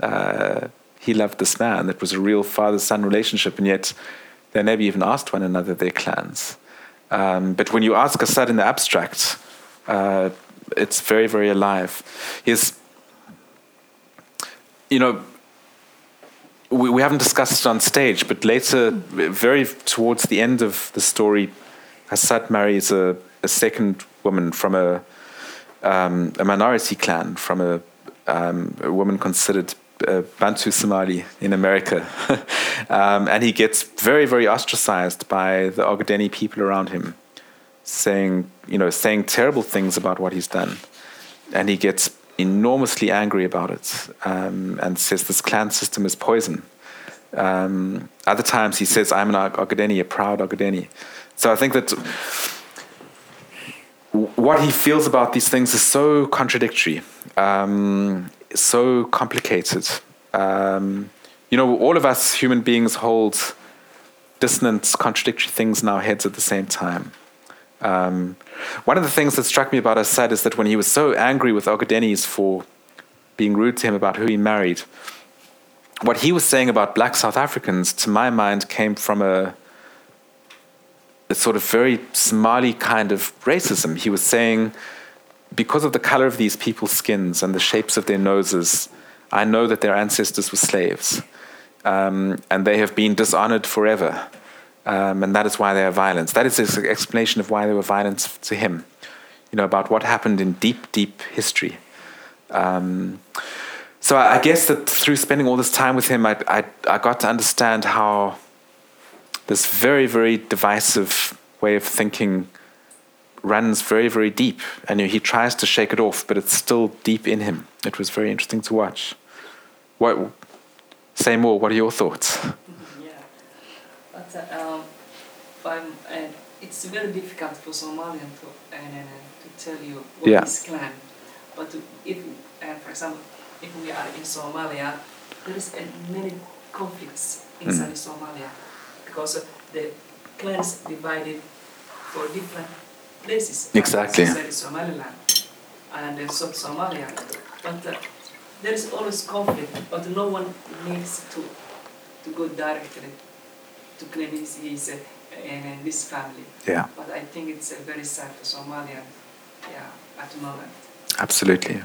Uh, he loved this man. It was a real father-son relationship, and yet they never even asked one another their clans. Um, but when you ask Asad in the abstract, uh, it's very, very alive. His, you know, we, we haven't discussed it on stage, but later, very towards the end of the story, Asad marries a, a second woman from a, um, a minority clan, from a, um, a woman considered uh, Bantu Somali in America. um, and he gets very, very ostracized by the Ogaden people around him saying, you know, saying terrible things about what he's done. And he gets enormously angry about it um, and says this clan system is poison. Um, other times he says, I'm an Ogadeni, a proud Ogadeni. So I think that what he feels about these things is so contradictory, um, so complicated. Um, you know, all of us human beings hold dissonant, contradictory things in our heads at the same time. Um, one of the things that struck me about Asad is that when he was so angry with Ogadenis for being rude to him about who he married, what he was saying about black South Africans, to my mind, came from a, a sort of very Somali kind of racism. He was saying, because of the color of these people's skins and the shapes of their noses, I know that their ancestors were slaves. Um, and they have been dishonored forever. Um, and that is why they are violent. That is his explanation of why they were violent to him, you know, about what happened in deep, deep history. Um, so I, I, guess that through spending all this time with him, I, I, I got to understand how this very, very divisive way of thinking runs very, very deep. And he tries to shake it off, but it's still deep in him. It was very interesting to watch. What, say more, what are your thoughts? Um, it's very difficult for Somalian to, uh, to tell you what Yeah. is clan. But if, uh, for example, if we are in Somalia, there is many conflicts inside Somalia because the clans divided for different places. Exactly. Inside Somaliland and uh, South Somalia. But uh, there is always conflict, but no one needs to to go directly to claim his, his uh, and this family. Yeah, But I think it's uh, very sad for Somalia, yeah, at the moment. absolutely.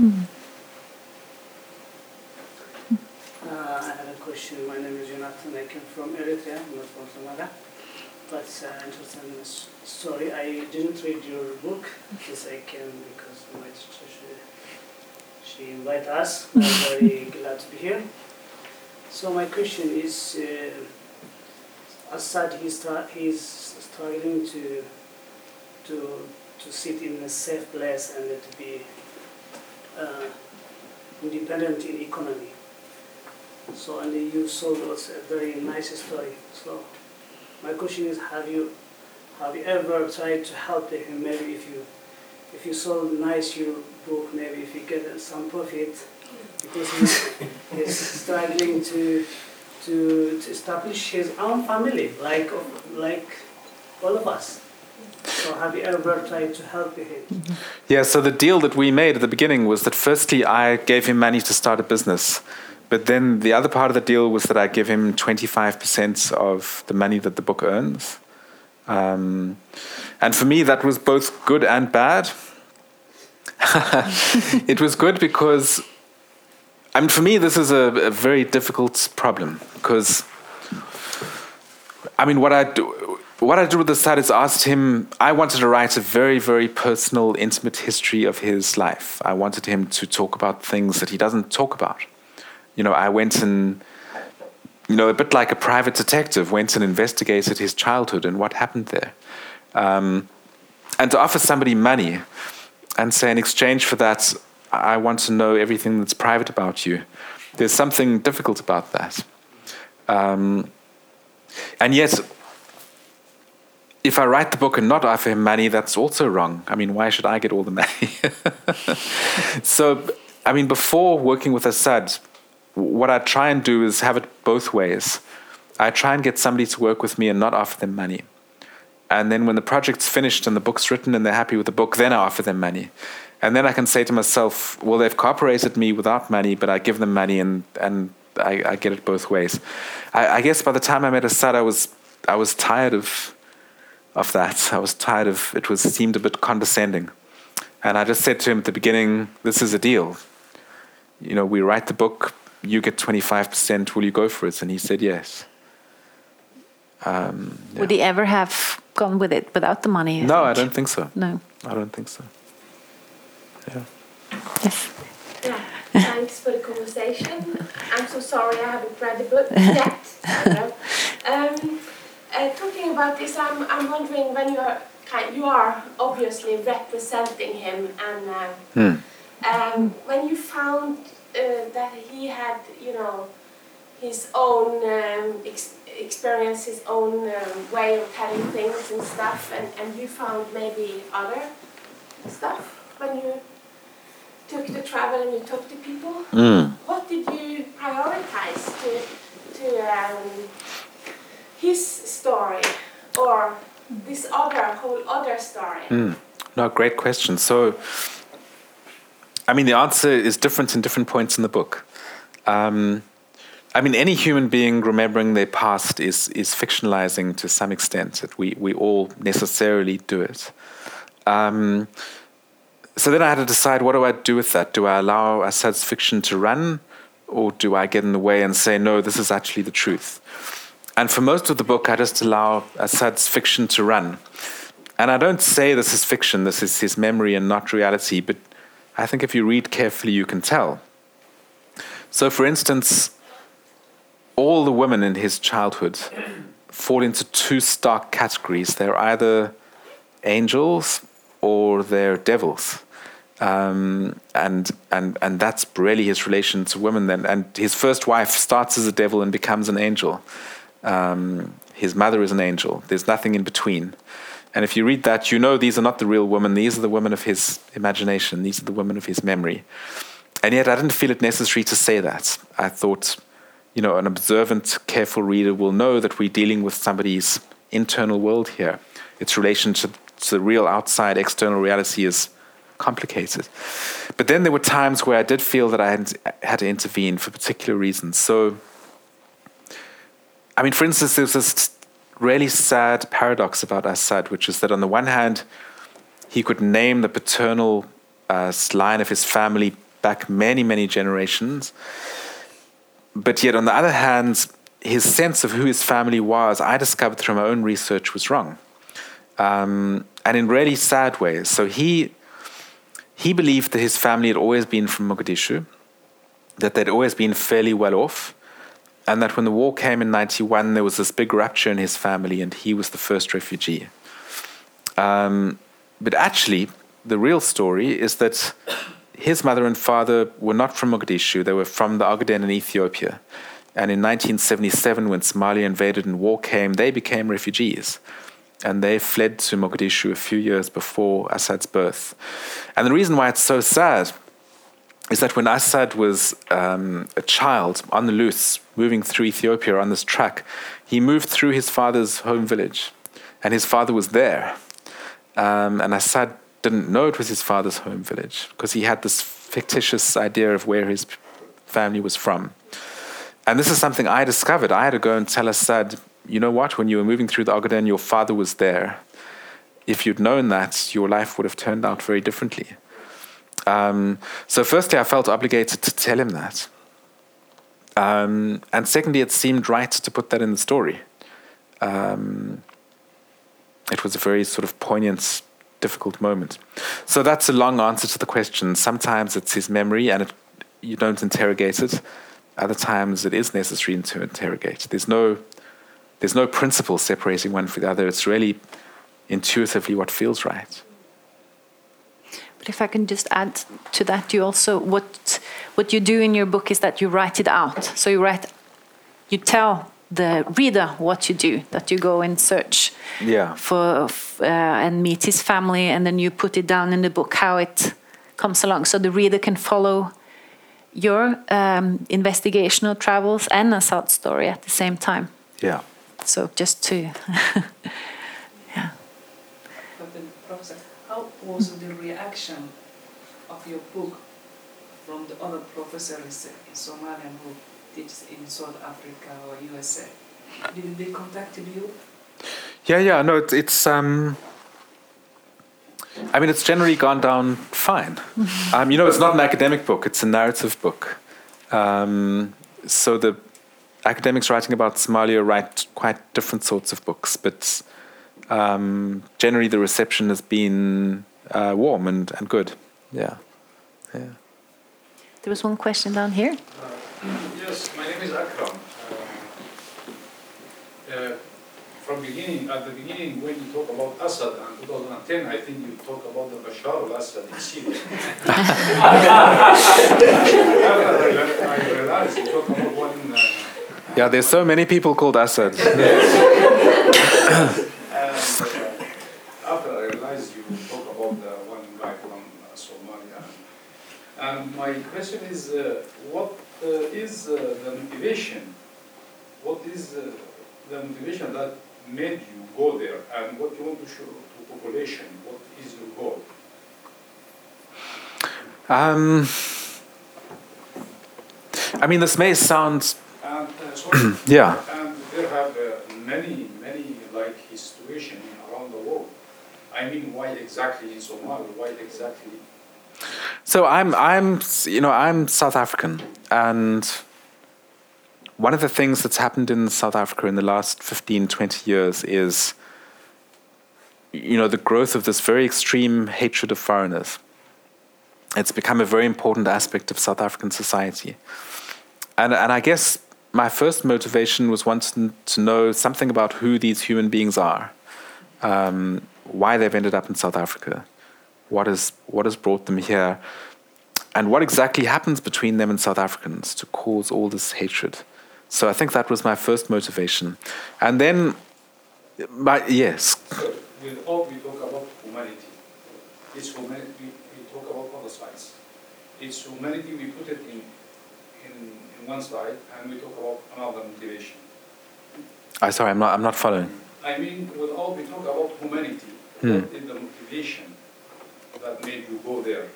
Mm. Uh, I have a question. My name is Jonathan. I came from Eritrea, not from Somalia. But uh, interesting s- story. I didn't read your book. Yes, I came because my teacher she, she invited us. I'm very glad to be here. So my question is, uh, Asad he's he's struggling to to to sit in a safe place and to be uh, independent in economy. So and you sold us a very nice story. So my question is, have you have you ever tried to help him? Maybe if you if you sold nice your book, maybe if you get some profit, because he's, he's struggling to to to establish his own family, like like all of us. So have you ever tried to help him? Yeah, so the deal that we made at the beginning was that firstly I gave him money to start a business. But then the other part of the deal was that I give him 25% of the money that the book earns. Um, and for me, that was both good and bad. it was good because, I mean, for me, this is a, a very difficult problem because, I mean, what I do, what I with the site is asked him. I wanted to write a very, very personal, intimate history of his life. I wanted him to talk about things that he doesn't talk about. You know, I went and, you know, a bit like a private detective, went and investigated his childhood and what happened there. Um, and to offer somebody money and say, in exchange for that, I want to know everything that's private about you. There's something difficult about that. Um, and yet, if I write the book and not offer him money, that's also wrong. I mean, why should I get all the money? so, I mean, before working with Asad, what I try and do is have it both ways. I try and get somebody to work with me and not offer them money. And then when the project's finished and the book's written and they're happy with the book, then I offer them money. And then I can say to myself, well, they've cooperated me without money, but I give them money and, and I, I get it both ways. I, I guess by the time I met Asad, I was, I was tired of, of that. I was tired of it was seemed a bit condescending. And I just said to him at the beginning, this is a deal. You know, we write the book, you get 25%, will you go for it? And he said yes. Um, yeah. Would he ever have gone with it without the money? you No, I don't think so. No. I don't think so. Yeah. Yes. Yeah, thanks for the conversation. I'm so sorry I haven't read the book yet. um, uh, talking about this, I'm, I'm wondering when you are kind, you are obviously representing him, and uh, Hmm. um, when you found uh, that he had, you know, his own um, ex- experience, his own um, way of telling things and stuff, and, and you found maybe other stuff when you took the travel and you talked to people. Mm. What did you prioritize to to um, his story or this other whole other story? Mm. No, great question. So, I mean, the answer is different in different points in the book. Um, I mean, any human being remembering their past is is fictionalizing to some extent. That we we all necessarily do it. Um, so then I had to decide what do I do with that? Do I allow Asad's fiction to run, or do I get in the way and say no? This is actually the truth. And for most of the book, I just allow Asad's fiction to run. And I don't say this is fiction, this is his memory and not reality, but I think if you read carefully, you can tell. So, for instance, all the women in his childhood, fall into two stark categories. They're either angels or they're devils. Um, and and and that's really his relation to women. Then, and his first wife starts as a devil and becomes an angel. Um, his mother is an angel. There's nothing in between. And if you read that, you know these are not the real women. These are the women of his imagination. These are the women of his memory. And yet, I didn't feel it necessary to say that. I thought, you know, an observant, careful reader will know that we're dealing with somebody's internal world here. Its relationship to the real outside external reality is complicated. But then there were times where I did feel that I had, had to intervene for particular reasons. So, I mean, for instance, there's this really sad paradox about Asad, which is that on the one hand, he could name the paternal uh, line of his family back many, many generations. But yet, on the other hand, his sense of who his family was, I discovered through my own research, was wrong. Um, and in really sad ways. So he he believed that his family had always been from Mogadishu, that they'd always been fairly well off, and that when the war came in 91, there was this big rupture in his family, and he was the first refugee. Um, but actually, the real story is that his mother and father were not from Mogadishu, they were from the Ogaden in Ethiopia. And in 1977, when Somalia invaded and war came, they became refugees and they fled to Mogadishu a few years before Asad's birth. And the reason why it's so sad is that when Asad was um, a child on the loose, moving through Ethiopia on this track, he moved through his father's home village, and his father was there. Um, and Asad didn't know it was his father's home village because he had this fictitious idea of where his family was from. And this is something I discovered. I had to go and tell Asad, you know what, when you were moving through the Ogaden, your father was there. If you'd known that, your life would have turned out very differently. Um, so, firstly, I felt obligated to tell him that. Um, and secondly, it seemed right to put that in the story. Um, it was a very sort of poignant, difficult moment. So, that's a long answer to the question. Sometimes it's his memory and it, you don't interrogate it. Other times it is necessary to interrogate. There's no there's no principle separating one from the other. It's really intuitively what feels right. But if I can just add to that, you also what what you do in your book is that you write it out. So you write, you tell the reader what you do. That you go and search yeah. for uh, and meet his family, and then you put it down in the book how it comes along, so the reader can follow your um, investigational travels and a short story at the same time. Yeah. So just to, yeah. But then, Professor, how was the reaction of your book from the other professors in Somalia who teach in South Africa or USA? Did they contact you? Yeah, yeah, no, it's, it's um, I mean, it's generally gone down fine. um, you know, it's not an academic book; it's a narrative book. Um, so the academics writing about Somalia write quite different sorts of books, but um, generally the reception has been uh, warm and, and good. Yeah, yeah. There was one question down here. Uh, yes, my name is Akram. Uh, uh, from beginning, at the beginning, when you talk about Asad and 2010, I think you talk about the Bashar al-Assad in Syria. I realized you talk about one in, yeah, there's so many people called Assad. and, uh, after I realized you talk about the one guy from uh, Somalia. And my question is, uh, what uh, is uh, the motivation? What is uh, the motivation that made you go there, and what you want to show to population? What is your goal? Um, I mean, this may sound, Yeah. and there have uh, many, many like his situation around the world. I mean, why exactly in Somalia? Why exactly? So I'm, I'm, you know, I'm South African, and one of the things that's happened in South Africa in the last 15, 20 years is, you know, the growth of this very extreme hatred of foreigners. It's become a very important aspect of South African society. And, and I guess my first motivation was wanting to know something about who these human beings are, um, why they've ended up in South Africa, what is what has brought them here, and what exactly happens between them and South Africans to cause all this hatred. So I think that was my first motivation, and then, my yes. So all we talk about humanity, it's humanity. We talk about other sides. It's humanity. We put it in in, in one slide, and we talk about another motivation. I sorry, I'm not. I'm not following. I mean, with all we talk about humanity, Hmm. what is the motivation that made you go there?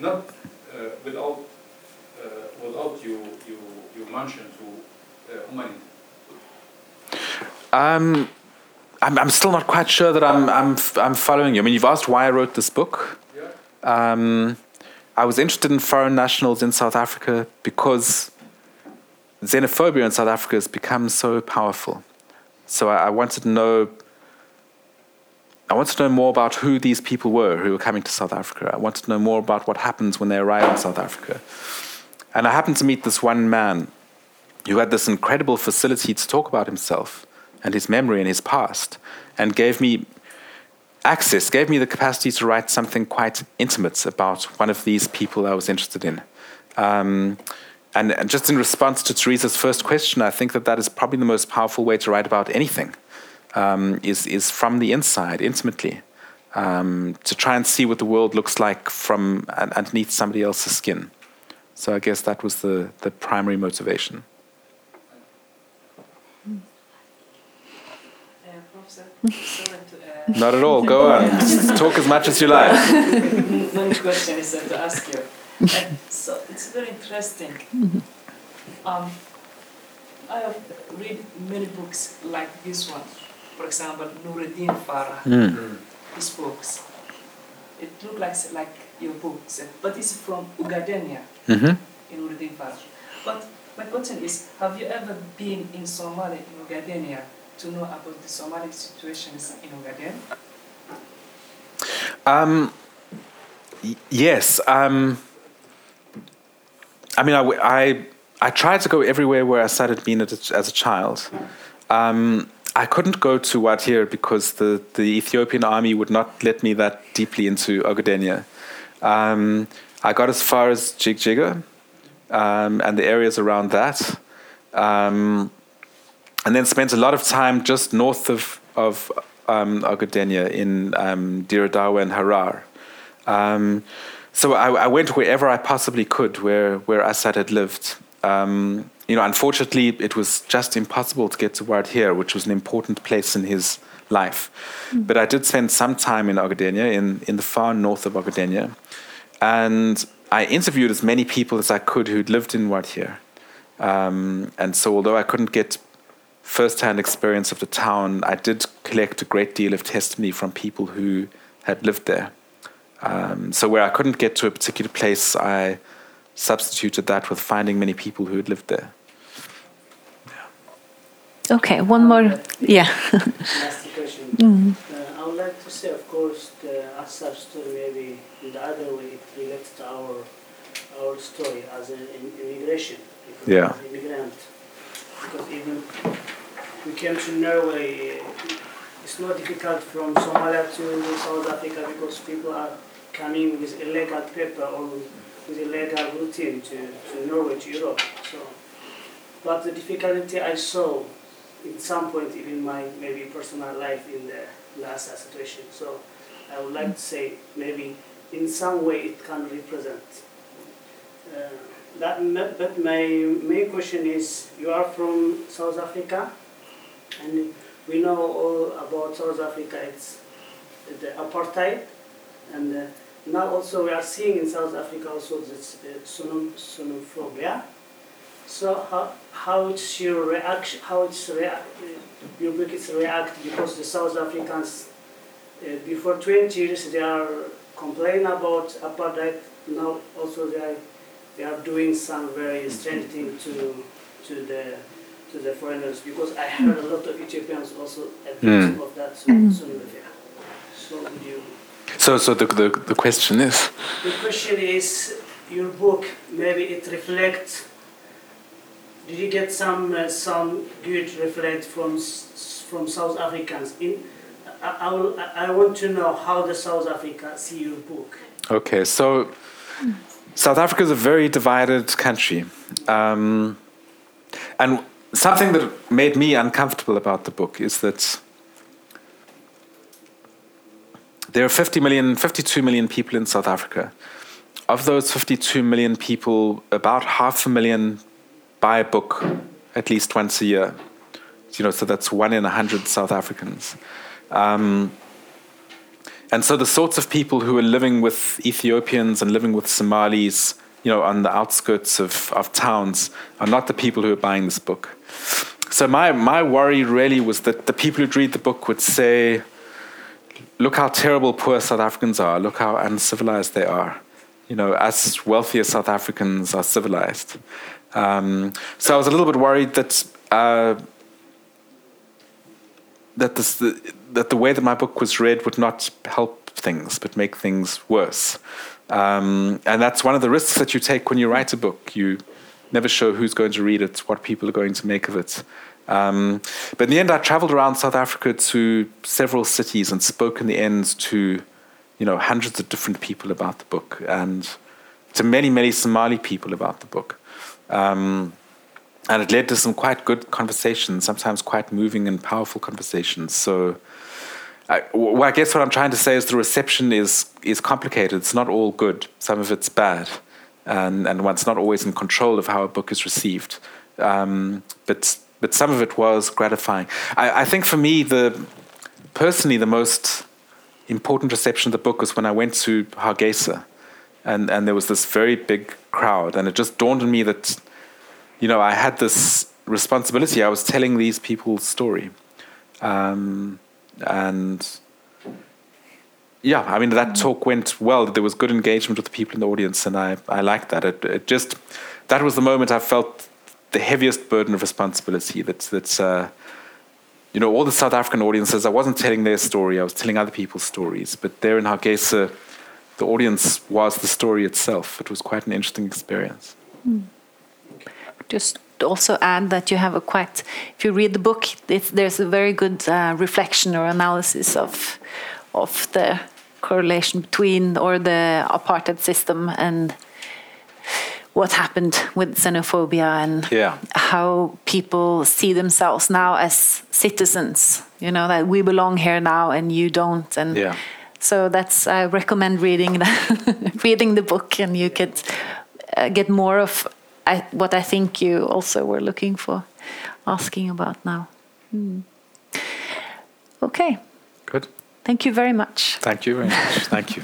Not uh, without uh, without you you you mention to uh, humanity. Um, I'm, I'm still not quite sure that I'm, I'm, I'm following you. I mean, you've asked why I wrote this book. Yeah. Um, I was interested in foreign nationals in South Africa because xenophobia in South Africa has become so powerful. So I, I wanted to know. I wanted to know more about who these people were who were coming to South Africa. I wanted to know more about what happens when they arrive in South Africa. And I happened to meet this one man who had this incredible facility to talk about himself and his memory and his past, and gave me access, gave me the capacity to write something quite intimate about one of these people I was interested in. Um, and, and just in response to Teresa's first question, I think that that is probably the most powerful way to write about anything, um, is, is from the inside, intimately, um, to try and see what the world looks like from un- underneath somebody else's skin. So I guess that was the, the primary motivation. Uh, Professor, sorry to, uh, Not at all. Go on. Talk as much as you like. one question is to ask you. So it's very interesting. Um, I have read many books like this one. For example, Nuruddin Farah, Mm. his books. It looks like like your books, but it's from Ugadenia hmm in Nuruddin Farah. But my question is, have you ever been in Somalia, in Ugadenia, to know about the Somali situations in Ogaden? Um, y- yes. Um, I mean, I I tried to go everywhere where I started being as a, as a child. Um, I couldn't go to Wardheer because the, the Ethiopian army would not let me that deeply into Ogadenia. Um, I got as far as Jigjiga um, and the areas around that. Um, and then spent a lot of time just north of of um, Ogadenia in um, Dire Dawa and Harar. Um, so I, I went wherever I possibly could, where where Asad had lived. Um, you know, unfortunately, it was just impossible to get to Wardheer, which was an important place in his life. But I did spend some time in Ogadenia, in in the far north of Ogadenia, and I interviewed as many people as I could who'd lived in Wardheer. Um, and so, although I couldn't get first-hand experience of the town, I did collect a great deal of testimony from people who had lived there. Um, so where I couldn't get to a particular place, I substituted that with finding many people who had lived there. Okay, one more. Yeah. Last question. Mm. Uh, I would like to say, of course, the Asad story maybe in the other way it relates to our our story as an immigration. Yeah. as Immigrant. Because even we came to Norway, it's not difficult from Somalia to South Africa because people are coming with illegal paper or with illegal routine to, to Norway, to Europe. So, but the difficulty I saw in some point in my maybe personal life in the last situation. So I would like to say maybe in some way it can represent. Uh, that, but my main question is, you are from South Africa, and we know all about South Africa. It's the apartheid, and uh, now also we are seeing in South Africa also this uh, xeno- xenophobia. So how how your reaction? How it's react? Book is react because the South Africans uh, before 20 years they are complaining about apartheid. Now also they are they are doing some very strange thing to to the to the foreigners because I heard a lot of Ethiopians also a victim hmm. of that xenophobia. Hmm. So would you? So, so the, the, the question is, The question is, your book maybe it reflects did you get some uh, some good reference from from South Africans? In I, I, will, I I want to know how the South Africa see your book. Okay, so hmm. South Africa is a very divided country. Um, and something that made me uncomfortable about the book is that there are 50 million, 52 million people in South Africa. Of those 52 million people, about half a million buy a book at least once a year. You know, so that's one in a hundred South Africans. Um, and so the sorts of people who are living with Ethiopians and living with Somalis, you know, on the outskirts of, of towns are not the people who are buying this book. So my, my worry really was that the people who'd read the book would say, look how terrible poor South Africans are, look how uncivilized they are. You know, us wealthier South Africans are civilized. Um, so I was a little bit worried that uh, that this, the, that the way that my book was read would not help things, but make things worse. Um, and that's one of the risks that you take when you write a book. You never show who's going to read it, what people are going to make of it. Um, but in the end, I traveled around South Africa to several cities and spoke in the end to, you know, hundreds of different people about the book and to many, many Somali people about the book. Um, and it led to some quite good conversations, sometimes quite moving and powerful conversations. So, I, well, I guess what I'm trying to say is the reception is is complicated. It's not all good. Some of it's bad, and and one's not always in control of how a book is received. Um, but but some of it was gratifying. I, I think for me, the personally the most important reception of the book was when I went to Hargeisa, and and there was this very big crowd, and it just dawned on me that you know, I had this responsibility. I was telling these people's story. Um, and yeah, I mean, that talk went well. There was good engagement with the people in the audience, and I, I liked that. It, it just, that was the moment I felt the heaviest burden of responsibility. That, that's, uh, you know, all the South African audiences, I wasn't telling their story, I was telling other people's stories. But there in Hargeisa, the audience was the story itself. It was quite an interesting experience. Mm just also add that you have a quite if you read the book there's a very good uh, reflection or analysis of of the correlation between or the apartheid system and what happened with xenophobia and yeah. how people see themselves now as citizens you know that we belong here now and you don't and yeah. so that's i recommend reading the reading the book and you could uh, get more of I, what I think you also were looking for, asking about now. Hmm. Okay. Good. Thank you very much. Thank you very much. Thank you.